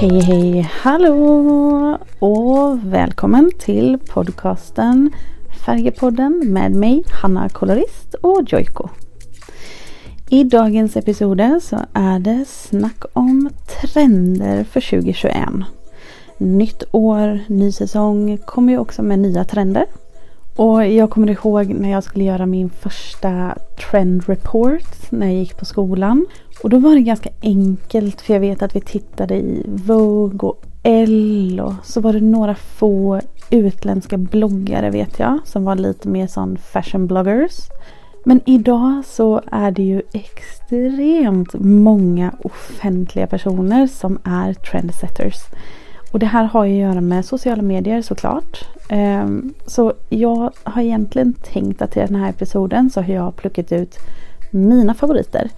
Hej hej hallå och välkommen till podcasten Färgepodden med mig Hanna Kolorist och Joiko. I dagens episode så är det snack om trender för 2021. Nytt år, ny säsong kommer ju också med nya trender. Och jag kommer ihåg när jag skulle göra min första trend report när jag gick på skolan. Och då var det ganska enkelt för jag vet att vi tittade i Vogue och Elle och så var det några få utländska bloggare vet jag som var lite mer sån fashion bloggers. Men idag så är det ju extremt många offentliga personer som är trendsetters. Och det här har ju att göra med sociala medier såklart. Ehm, så jag har egentligen tänkt att i den här episoden så har jag plockat ut mina favoriter.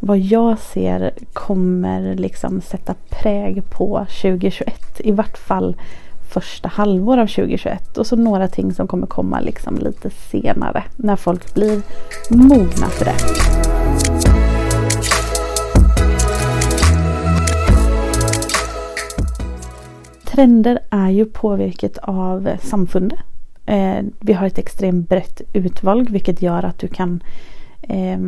Vad jag ser kommer liksom sätta präg på 2021. I vart fall första halvår av 2021 och så några ting som kommer komma liksom lite senare när folk blir mogna för det. Trender är ju påverkat av samfundet. Eh, vi har ett extremt brett utvalg vilket gör att du kan eh,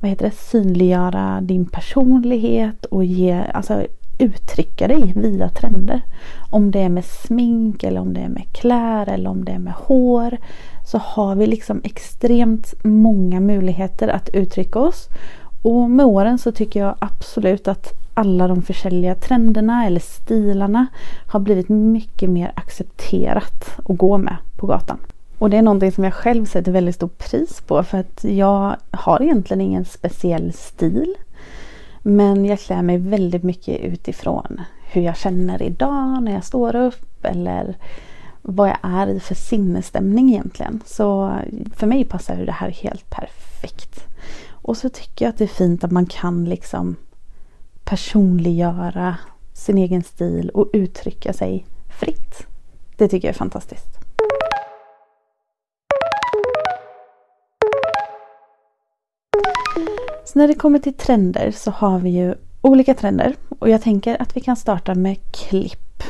vad heter det, synliggöra din personlighet och ge, alltså, uttrycka dig via trender. Om det är med smink eller om det är med kläder eller om det är med hår. Så har vi liksom extremt många möjligheter att uttrycka oss. Och med åren så tycker jag absolut att alla de försäljliga trenderna eller stilarna har blivit mycket mer accepterat att gå med på gatan. Och det är någonting som jag själv sätter väldigt stort pris på för att jag har egentligen ingen speciell stil. Men jag klär mig väldigt mycket utifrån hur jag känner idag när jag står upp eller vad jag är i för sinnesstämning egentligen. Så för mig passar det här helt perfekt. Och så tycker jag att det är fint att man kan liksom personliggöra sin egen stil och uttrycka sig fritt. Det tycker jag är fantastiskt. Så när det kommer till trender så har vi ju olika trender och jag tänker att vi kan starta med klipp.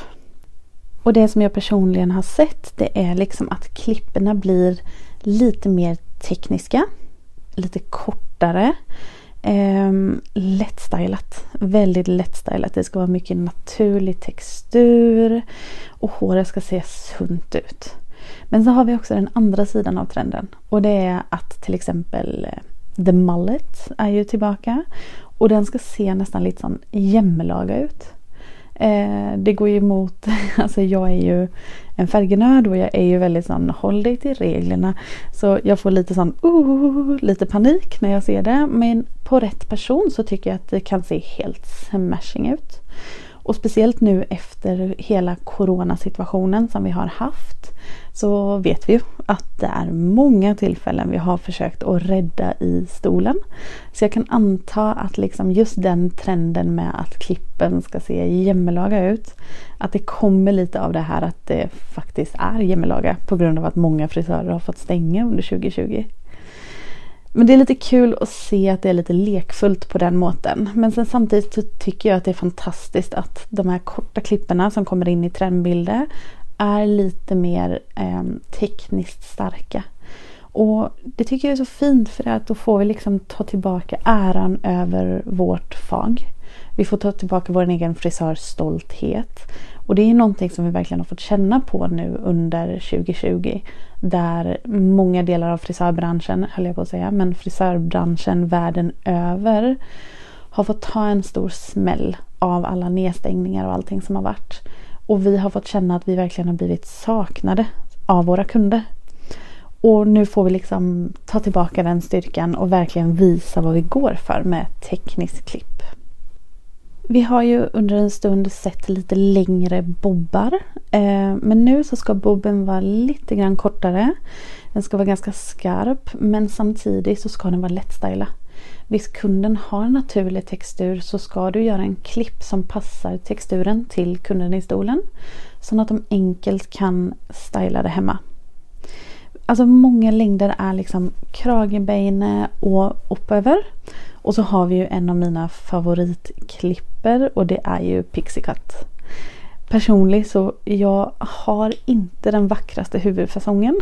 Och det som jag personligen har sett det är liksom att klipporna blir lite mer tekniska, lite kortare, eh, lättstylat. Väldigt lättstylat. Det ska vara mycket naturlig textur och håret ska se sunt ut. Men så har vi också den andra sidan av trenden och det är att till exempel eh, The Mullet är ju tillbaka. Och den ska se nästan lite sån jämlaga ut. Eh, det går ju emot, alltså jag är ju en färgnörd och jag är ju väldigt sån håll dig till reglerna. Så jag får lite sån uh, lite panik när jag ser det. Men på rätt person så tycker jag att det kan se helt smashing ut. Och speciellt nu efter hela coronasituationen som vi har haft så vet vi ju att det är många tillfällen vi har försökt att rädda i stolen. Så jag kan anta att liksom just den trenden med att klippen ska se jämmelaga ut. Att det kommer lite av det här att det faktiskt är jämmelaga på grund av att många frisörer har fått stänga under 2020. Men det är lite kul att se att det är lite lekfullt på den måten. Men sen samtidigt så tycker jag att det är fantastiskt att de här korta klipporna som kommer in i trendbilder är lite mer eh, tekniskt starka. Och det tycker jag är så fint för att då får vi liksom ta tillbaka äran över vårt fag. Vi får ta tillbaka vår egen frisörstolthet. Och det är någonting som vi verkligen har fått känna på nu under 2020. Där många delar av frisörbranschen, höll jag på att säga, men frisörbranschen världen över har fått ta en stor smäll av alla nedstängningar och allting som har varit. Och vi har fått känna att vi verkligen har blivit saknade av våra kunder. Och nu får vi liksom ta tillbaka den styrkan och verkligen visa vad vi går för med teknisk klipp. Vi har ju under en stund sett lite längre bobbar. Eh, men nu så ska bobben vara lite grann kortare. Den ska vara ganska skarp men samtidigt så ska den vara lättstylad. Visst kunden har naturlig textur så ska du göra en klipp som passar texturen till kunden i stolen. Så att de enkelt kan styla det hemma. Alltså många längder är liksom kragebeine och uppöver. Och så har vi ju en av mina favoritklipper och det är ju Pixie Cut. Personligt så jag har inte den vackraste huvudfasongen.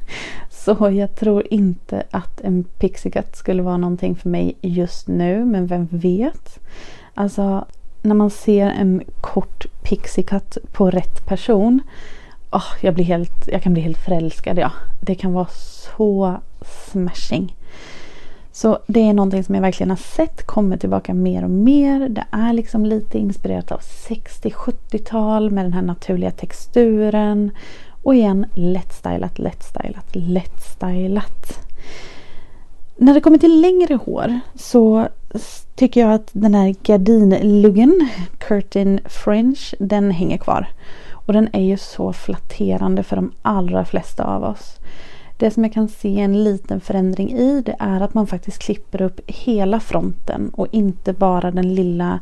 så jag tror inte att en Pixie Cut skulle vara någonting för mig just nu men vem vet. Alltså när man ser en kort Pixie Cut på rätt person oh, jag, blir helt, jag kan bli helt förälskad. Ja. Det kan vara så smashing. Så det är någonting som jag verkligen har sett kommer tillbaka mer och mer. Det är liksom lite inspirerat av 60-70-tal med den här naturliga texturen. Och igen, lättstylat, lättstylat, lättstylat. När det kommer till längre hår så tycker jag att den här gardinluggen, Curtin Fringe, den hänger kvar. Och den är ju så flatterande för de allra flesta av oss. Det som jag kan se en liten förändring i det är att man faktiskt klipper upp hela fronten och inte bara den lilla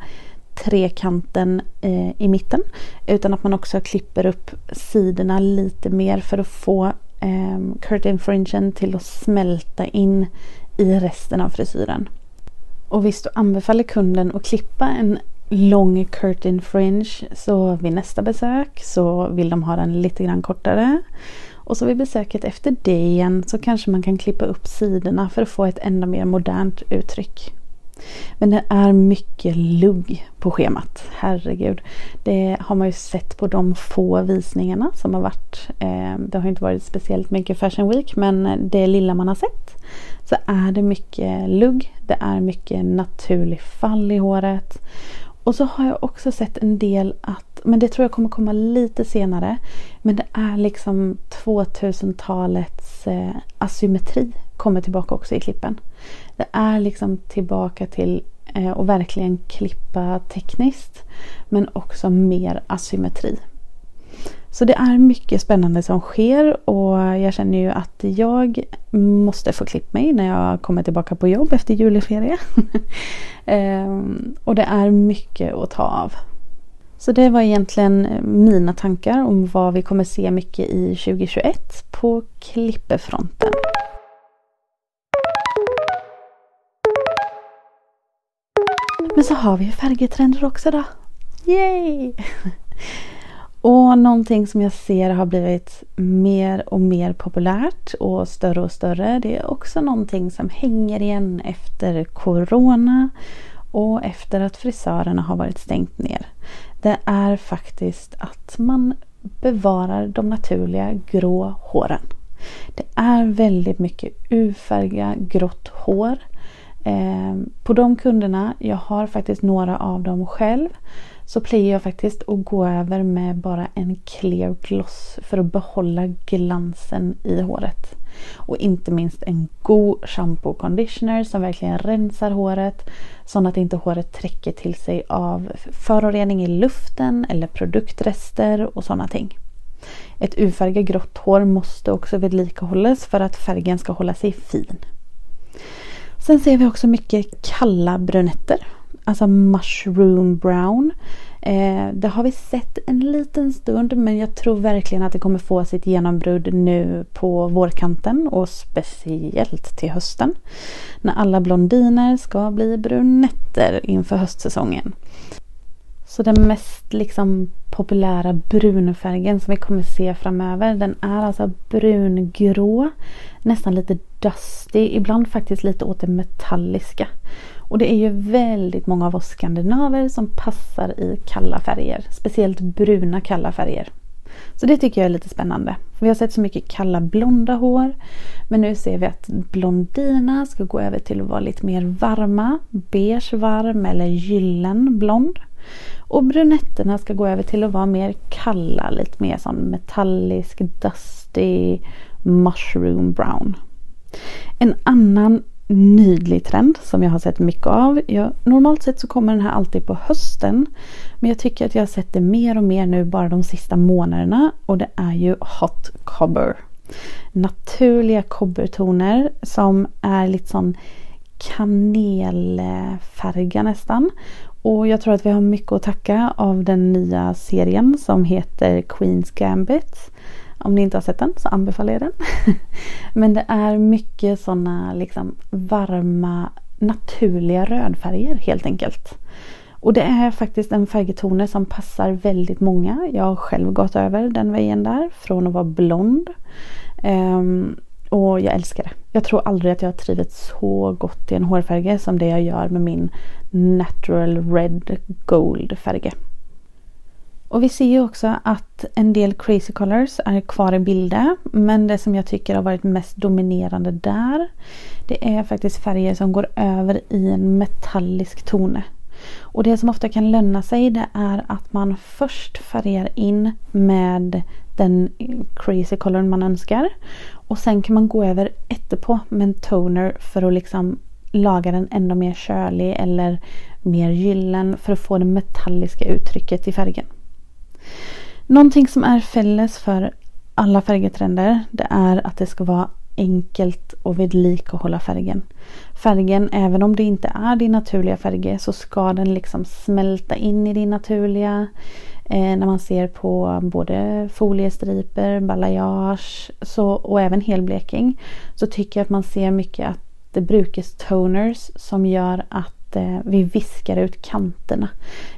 trekanten eh, i mitten. Utan att man också klipper upp sidorna lite mer för att få eh, curtain fringen till att smälta in i resten av frisyren. Och visst, då anbefaller kunden att klippa en lång curtain fringe så vid nästa besök så vill de ha den lite grann kortare. Och så vid besöket efter det igen så kanske man kan klippa upp sidorna för att få ett ännu mer modernt uttryck. Men det är mycket lugg på schemat. Herregud. Det har man ju sett på de få visningarna som har varit. Eh, det har inte varit speciellt mycket Fashion Week men det lilla man har sett så är det mycket lugg. Det är mycket naturlig fall i håret. Och så har jag också sett en del att, men det tror jag kommer komma lite senare. Men det är liksom 2000-talets eh, asymmetri kommer tillbaka också i klippen. Det är liksom tillbaka till eh, att verkligen klippa tekniskt. Men också mer asymmetri. Så det är mycket spännande som sker och jag känner ju att jag måste få klippa mig när jag kommer tillbaka på jobb efter julferie. Ehm, och det är mycket att ta av. Så det var egentligen eh, mina tankar om vad vi kommer se mycket i 2021 på klippefronten. Men så har vi ju färgtrender också då. Yay! Och någonting som jag ser har blivit mer och mer populärt och större och större. Det är också någonting som hänger igen efter Corona och efter att frisörerna har varit stängt ner. Det är faktiskt att man bevarar de naturliga grå håren. Det är väldigt mycket ufärga grått hår. Eh, på de kunderna, jag har faktiskt några av dem själv, så plejer jag faktiskt att gå över med bara en clear gloss för att behålla glansen i håret. Och inte minst en god shampoo conditioner som verkligen rensar håret så att inte håret träcker till sig av förorening i luften eller produktrester och sådana ting. Ett urfärgat grått hår måste också vedlikahållas för att färgen ska hålla sig fin. Sen ser vi också mycket kalla brunetter Alltså mushroom brown. Eh, det har vi sett en liten stund men jag tror verkligen att det kommer få sitt genombrott nu på vårkanten och speciellt till hösten. När alla blondiner ska bli brunetter inför höstsäsongen. Så den mest liksom populära brunfärgen som vi kommer se framöver den är alltså brungrå. Nästan lite dusty, ibland faktiskt lite åt det metalliska. Och det är ju väldigt många av oss skandinaver som passar i kalla färger. Speciellt bruna kalla färger. Så det tycker jag är lite spännande. Vi har sett så mycket kalla blonda hår. Men nu ser vi att blondina ska gå över till att vara lite mer varma. Beige varm eller gyllen blond. Och brunetterna ska gå över till att vara mer kalla, lite mer som metallisk, dusty, mushroom brown. En annan nydlig trend som jag har sett mycket av. Jag, normalt sett så kommer den här alltid på hösten. Men jag tycker att jag har sett det mer och mer nu bara de sista månaderna. Och det är ju Hot Cobber. Naturliga kobbertoner som är lite sån kanelfärga nästan. Och jag tror att vi har mycket att tacka av den nya serien som heter Queens Gambit. Om ni inte har sett den så anbefaller jag den. Men det är mycket sådana liksom varma naturliga rödfärger helt enkelt. Och det är faktiskt en färgtoner som passar väldigt många. Jag har själv gått över den vägen där från att vara blond. Um, och jag älskar det. Jag tror aldrig att jag har trivits så gott i en hårfärg som det jag gör med min Natural Red Gold färg. Och vi ser ju också att en del crazy colors är kvar i bilden. Men det som jag tycker har varit mest dominerande där det är faktiskt färger som går över i en metallisk tone. Och det som ofta kan löna sig det är att man först färgar in med den crazy colorn man önskar. Och sen kan man gå över efterpå med en toner för att liksom laga den ännu mer kölig eller mer gyllen för att få det metalliska uttrycket i färgen. Någonting som är fälles för alla färgtrender det är att det ska vara enkelt och vidlikt att hålla färgen. Färgen, även om det inte är din naturliga färg så ska den liksom smälta in i din naturliga. Eh, när man ser på både foliestriper, balayage så, och även helbleking så tycker jag att man ser mycket att det brukas toners som gör att eh, vi viskar ut kanterna.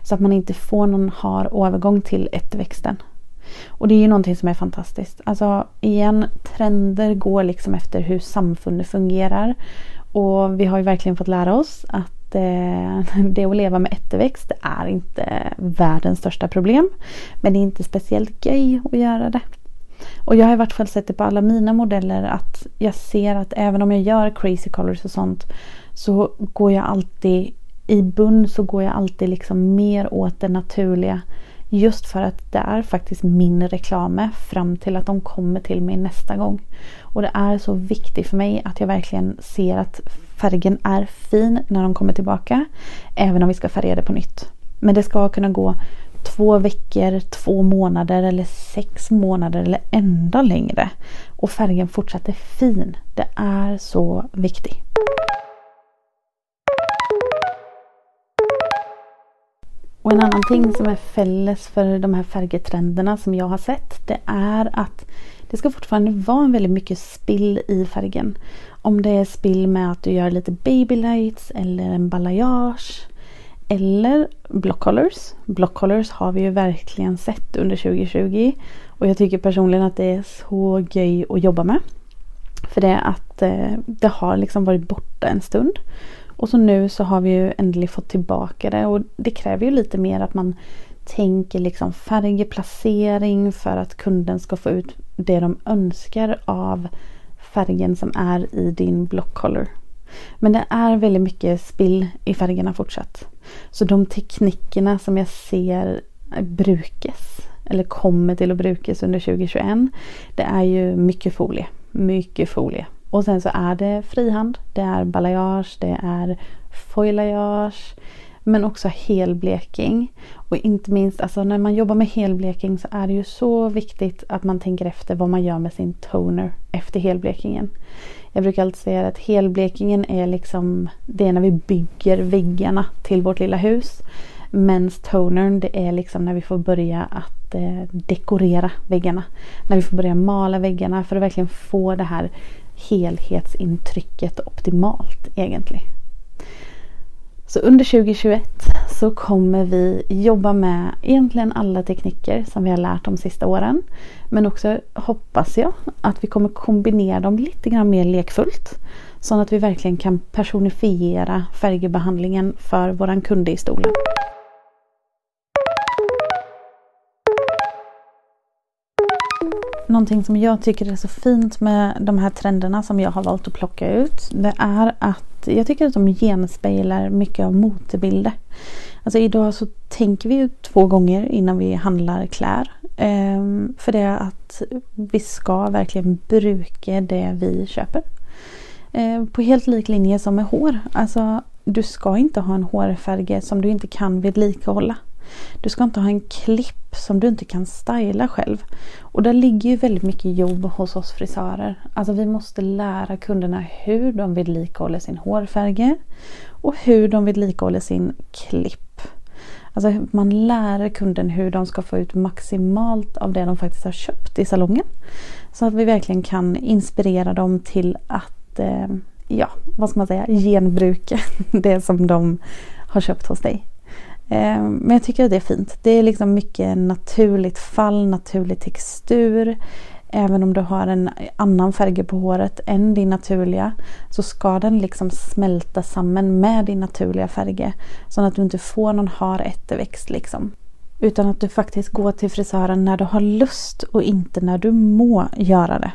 Så att man inte får någon har övergång till ättväxten. Och det är ju någonting som är fantastiskt. Alltså igen, trender går liksom efter hur samfundet fungerar. Och vi har ju verkligen fått lära oss att eh, det att leva med ätterväxt är inte världens största problem. Men det är inte speciellt gay att göra det. Och jag har i vart fall sett det på alla mina modeller att jag ser att även om jag gör crazy colors och sånt så går jag alltid i bund så går jag alltid liksom mer åt det naturliga. Just för att det är faktiskt min reklam fram till att de kommer till mig nästa gång. Och det är så viktigt för mig att jag verkligen ser att färgen är fin när de kommer tillbaka. Även om vi ska färga det på nytt. Men det ska kunna gå två veckor, två månader eller sex månader eller ända längre. Och färgen fortsätter fin. Det är så viktigt. Och en annan ting som är fälles för de här färgtrenderna som jag har sett det är att det ska fortfarande vara väldigt mycket spill i färgen. Om det är spill med att du gör lite babylights eller en balayage. Eller block colors. Block colors har vi ju verkligen sett under 2020. Och jag tycker personligen att det är så göj att jobba med. För det är att eh, det har liksom varit borta en stund. Och så nu så har vi ju äntligen fått tillbaka det och det kräver ju lite mer att man tänker liksom färgplacering för att kunden ska få ut det de önskar av färgen som är i din block color. Men det är väldigt mycket spill i färgerna fortsatt. Så de teknikerna som jag ser brukas eller kommer till att brukas under 2021 det är ju mycket folie. Mycket folie. Och sen så är det frihand, det är balayage, det är foilage men också helbleking. Och inte minst alltså när man jobbar med helbleking så är det ju så viktigt att man tänker efter vad man gör med sin toner efter helblekingen. Jag brukar alltid säga att helblekingen är liksom det är när vi bygger väggarna till vårt lilla hus. Men tonern det är liksom när vi får börja att eh, dekorera väggarna. När vi får börja mala väggarna för att verkligen få det här helhetsintrycket optimalt egentligen. Så under 2021 så kommer vi jobba med egentligen alla tekniker som vi har lärt de sista åren. Men också hoppas jag att vi kommer kombinera dem lite grann mer lekfullt. Så att vi verkligen kan personifiera färgbehandlingen för våran kund i stolen. Någonting som jag tycker är så fint med de här trenderna som jag har valt att plocka ut. Det är att jag tycker att de genspeglar mycket av motebilder. Alltså idag så tänker vi ju två gånger innan vi handlar kläder. Ehm, för det är att vi ska verkligen bruka det vi köper. Ehm, på helt lik linje som med hår. Alltså du ska inte ha en hårfärg som du inte kan vedlikahålla. Du ska inte ha en klipp som du inte kan styla själv. Och där ligger ju väldigt mycket jobb hos oss frisörer. Alltså vi måste lära kunderna hur de vedlikahåller sin hårfärg och hur de vedlikahåller sin klipp. Alltså man lär kunden hur de ska få ut maximalt av det de faktiskt har köpt i salongen. Så att vi verkligen kan inspirera dem till att, eh, ja vad ska man säga, genbruka det som de har köpt hos dig. Eh, men jag tycker att det är fint. Det är liksom mycket naturligt fall, naturlig textur. Även om du har en annan färg på håret än din naturliga så ska den liksom smälta samman med din naturliga färg. Så att du inte får någon har efterväxt liksom. Utan att du faktiskt går till frisören när du har lust och inte när du må göra det.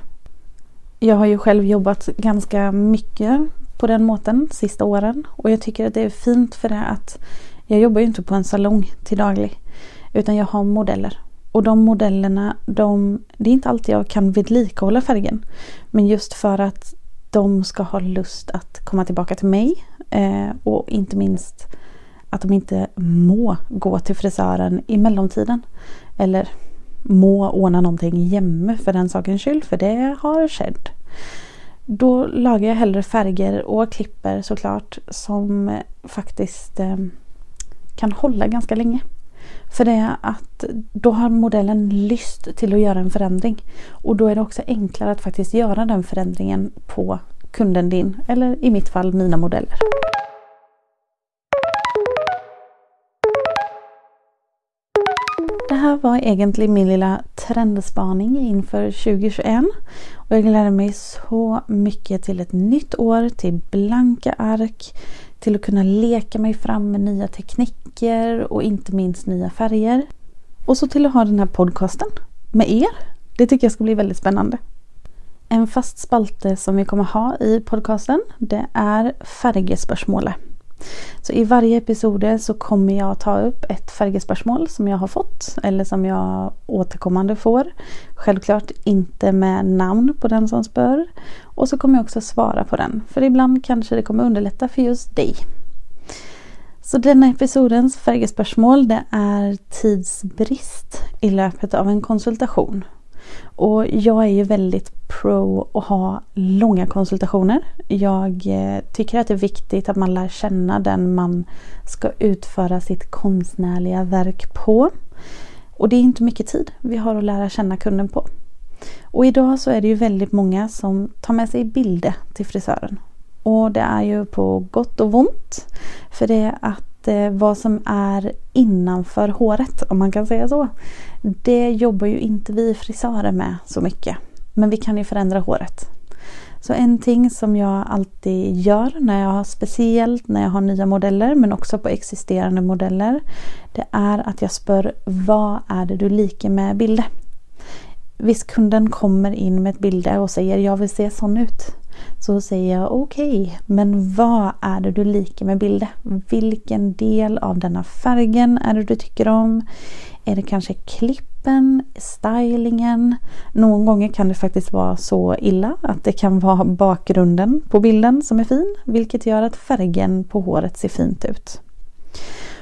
Jag har ju själv jobbat ganska mycket på den måten sista åren och jag tycker att det är fint för det att jag jobbar ju inte på en salong till daglig utan jag har modeller och de modellerna, de, det är inte alltid jag kan vidlikehålla färgen. Men just för att de ska ha lust att komma tillbaka till mig eh, och inte minst att de inte må gå till frisören i mellantiden. Eller må ordna någonting jämme för den sakens skull, för det har skett. Då lagar jag hellre färger och klipper såklart som faktiskt eh, kan hålla ganska länge. För det är att då har modellen lyst till att göra en förändring. Och då är det också enklare att faktiskt göra den förändringen på kunden din. Eller i mitt fall mina modeller. Det här var egentligen min lilla trendspaning inför 2021. Och jag gläder mig så mycket till ett nytt år, till blanka ark, till att kunna leka mig fram med nya tekniker och inte minst nya färger. Och så till att ha den här podcasten med er. Det tycker jag ska bli väldigt spännande. En fast spalte som vi kommer ha i podcasten det är färgespörsmålet. Så i varje episod så kommer jag ta upp ett färgespörsmål som jag har fått eller som jag återkommande får. Självklart inte med namn på den som spör. Och så kommer jag också svara på den. För ibland kanske det kommer underlätta för just dig. Så denna episodens färgespörsmål det är tidsbrist i löpet av en konsultation. Och jag är ju väldigt pro att ha långa konsultationer. Jag eh, tycker att det är viktigt att man lär känna den man ska utföra sitt konstnärliga verk på. Och det är inte mycket tid vi har att lära känna kunden på. Och idag så är det ju väldigt många som tar med sig bilder till frisören. Och det är ju på gott och ont. För det är att Eh, vad som är innanför håret, om man kan säga så. Det jobbar ju inte vi frisörer med så mycket. Men vi kan ju förändra håret. Så en ting som jag alltid gör när jag har speciellt när jag har nya modeller men också på existerande modeller. Det är att jag spör vad är det du liker med bilder? Visst kunden kommer in med ett bilder och säger jag vill se sån ut. Så säger jag okej, okay, men vad är det du liker med bilder? Vilken del av denna färgen är det du tycker om? Är det kanske klippen, stylingen? Någon gånger kan det faktiskt vara så illa att det kan vara bakgrunden på bilden som är fin, vilket gör att färgen på håret ser fint ut.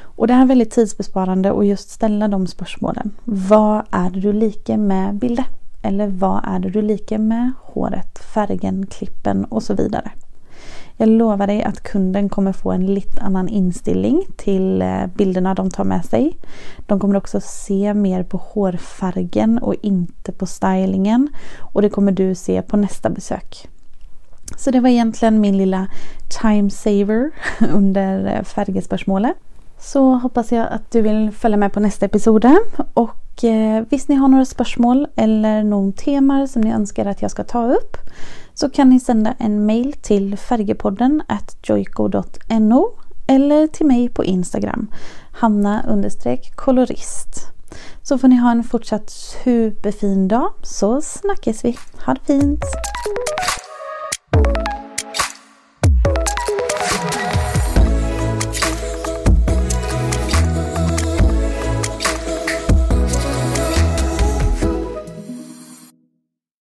Och det här är väldigt tidsbesparande att just ställa de spörsmålen. Vad är det du liker med bilder? Eller vad är det du liker med håret, färgen, klippen och så vidare. Jag lovar dig att kunden kommer få en lite annan inställning till eh, bilderna de tar med sig. De kommer också se mer på hårfärgen och inte på stylingen. Och det kommer du se på nästa besök. Så det var egentligen min lilla time saver under eh, färgespörsmålet. Så hoppas jag att du vill följa med på nästa episod. Och eh, visst ni har några spörsmål eller någon tema som ni önskar att jag ska ta upp så kan ni sända en mail till färgepodden joico.no eller till mig på Instagram Hanna kolorist. Så får ni ha en fortsatt superfin dag så snackas vi. Ha det fint!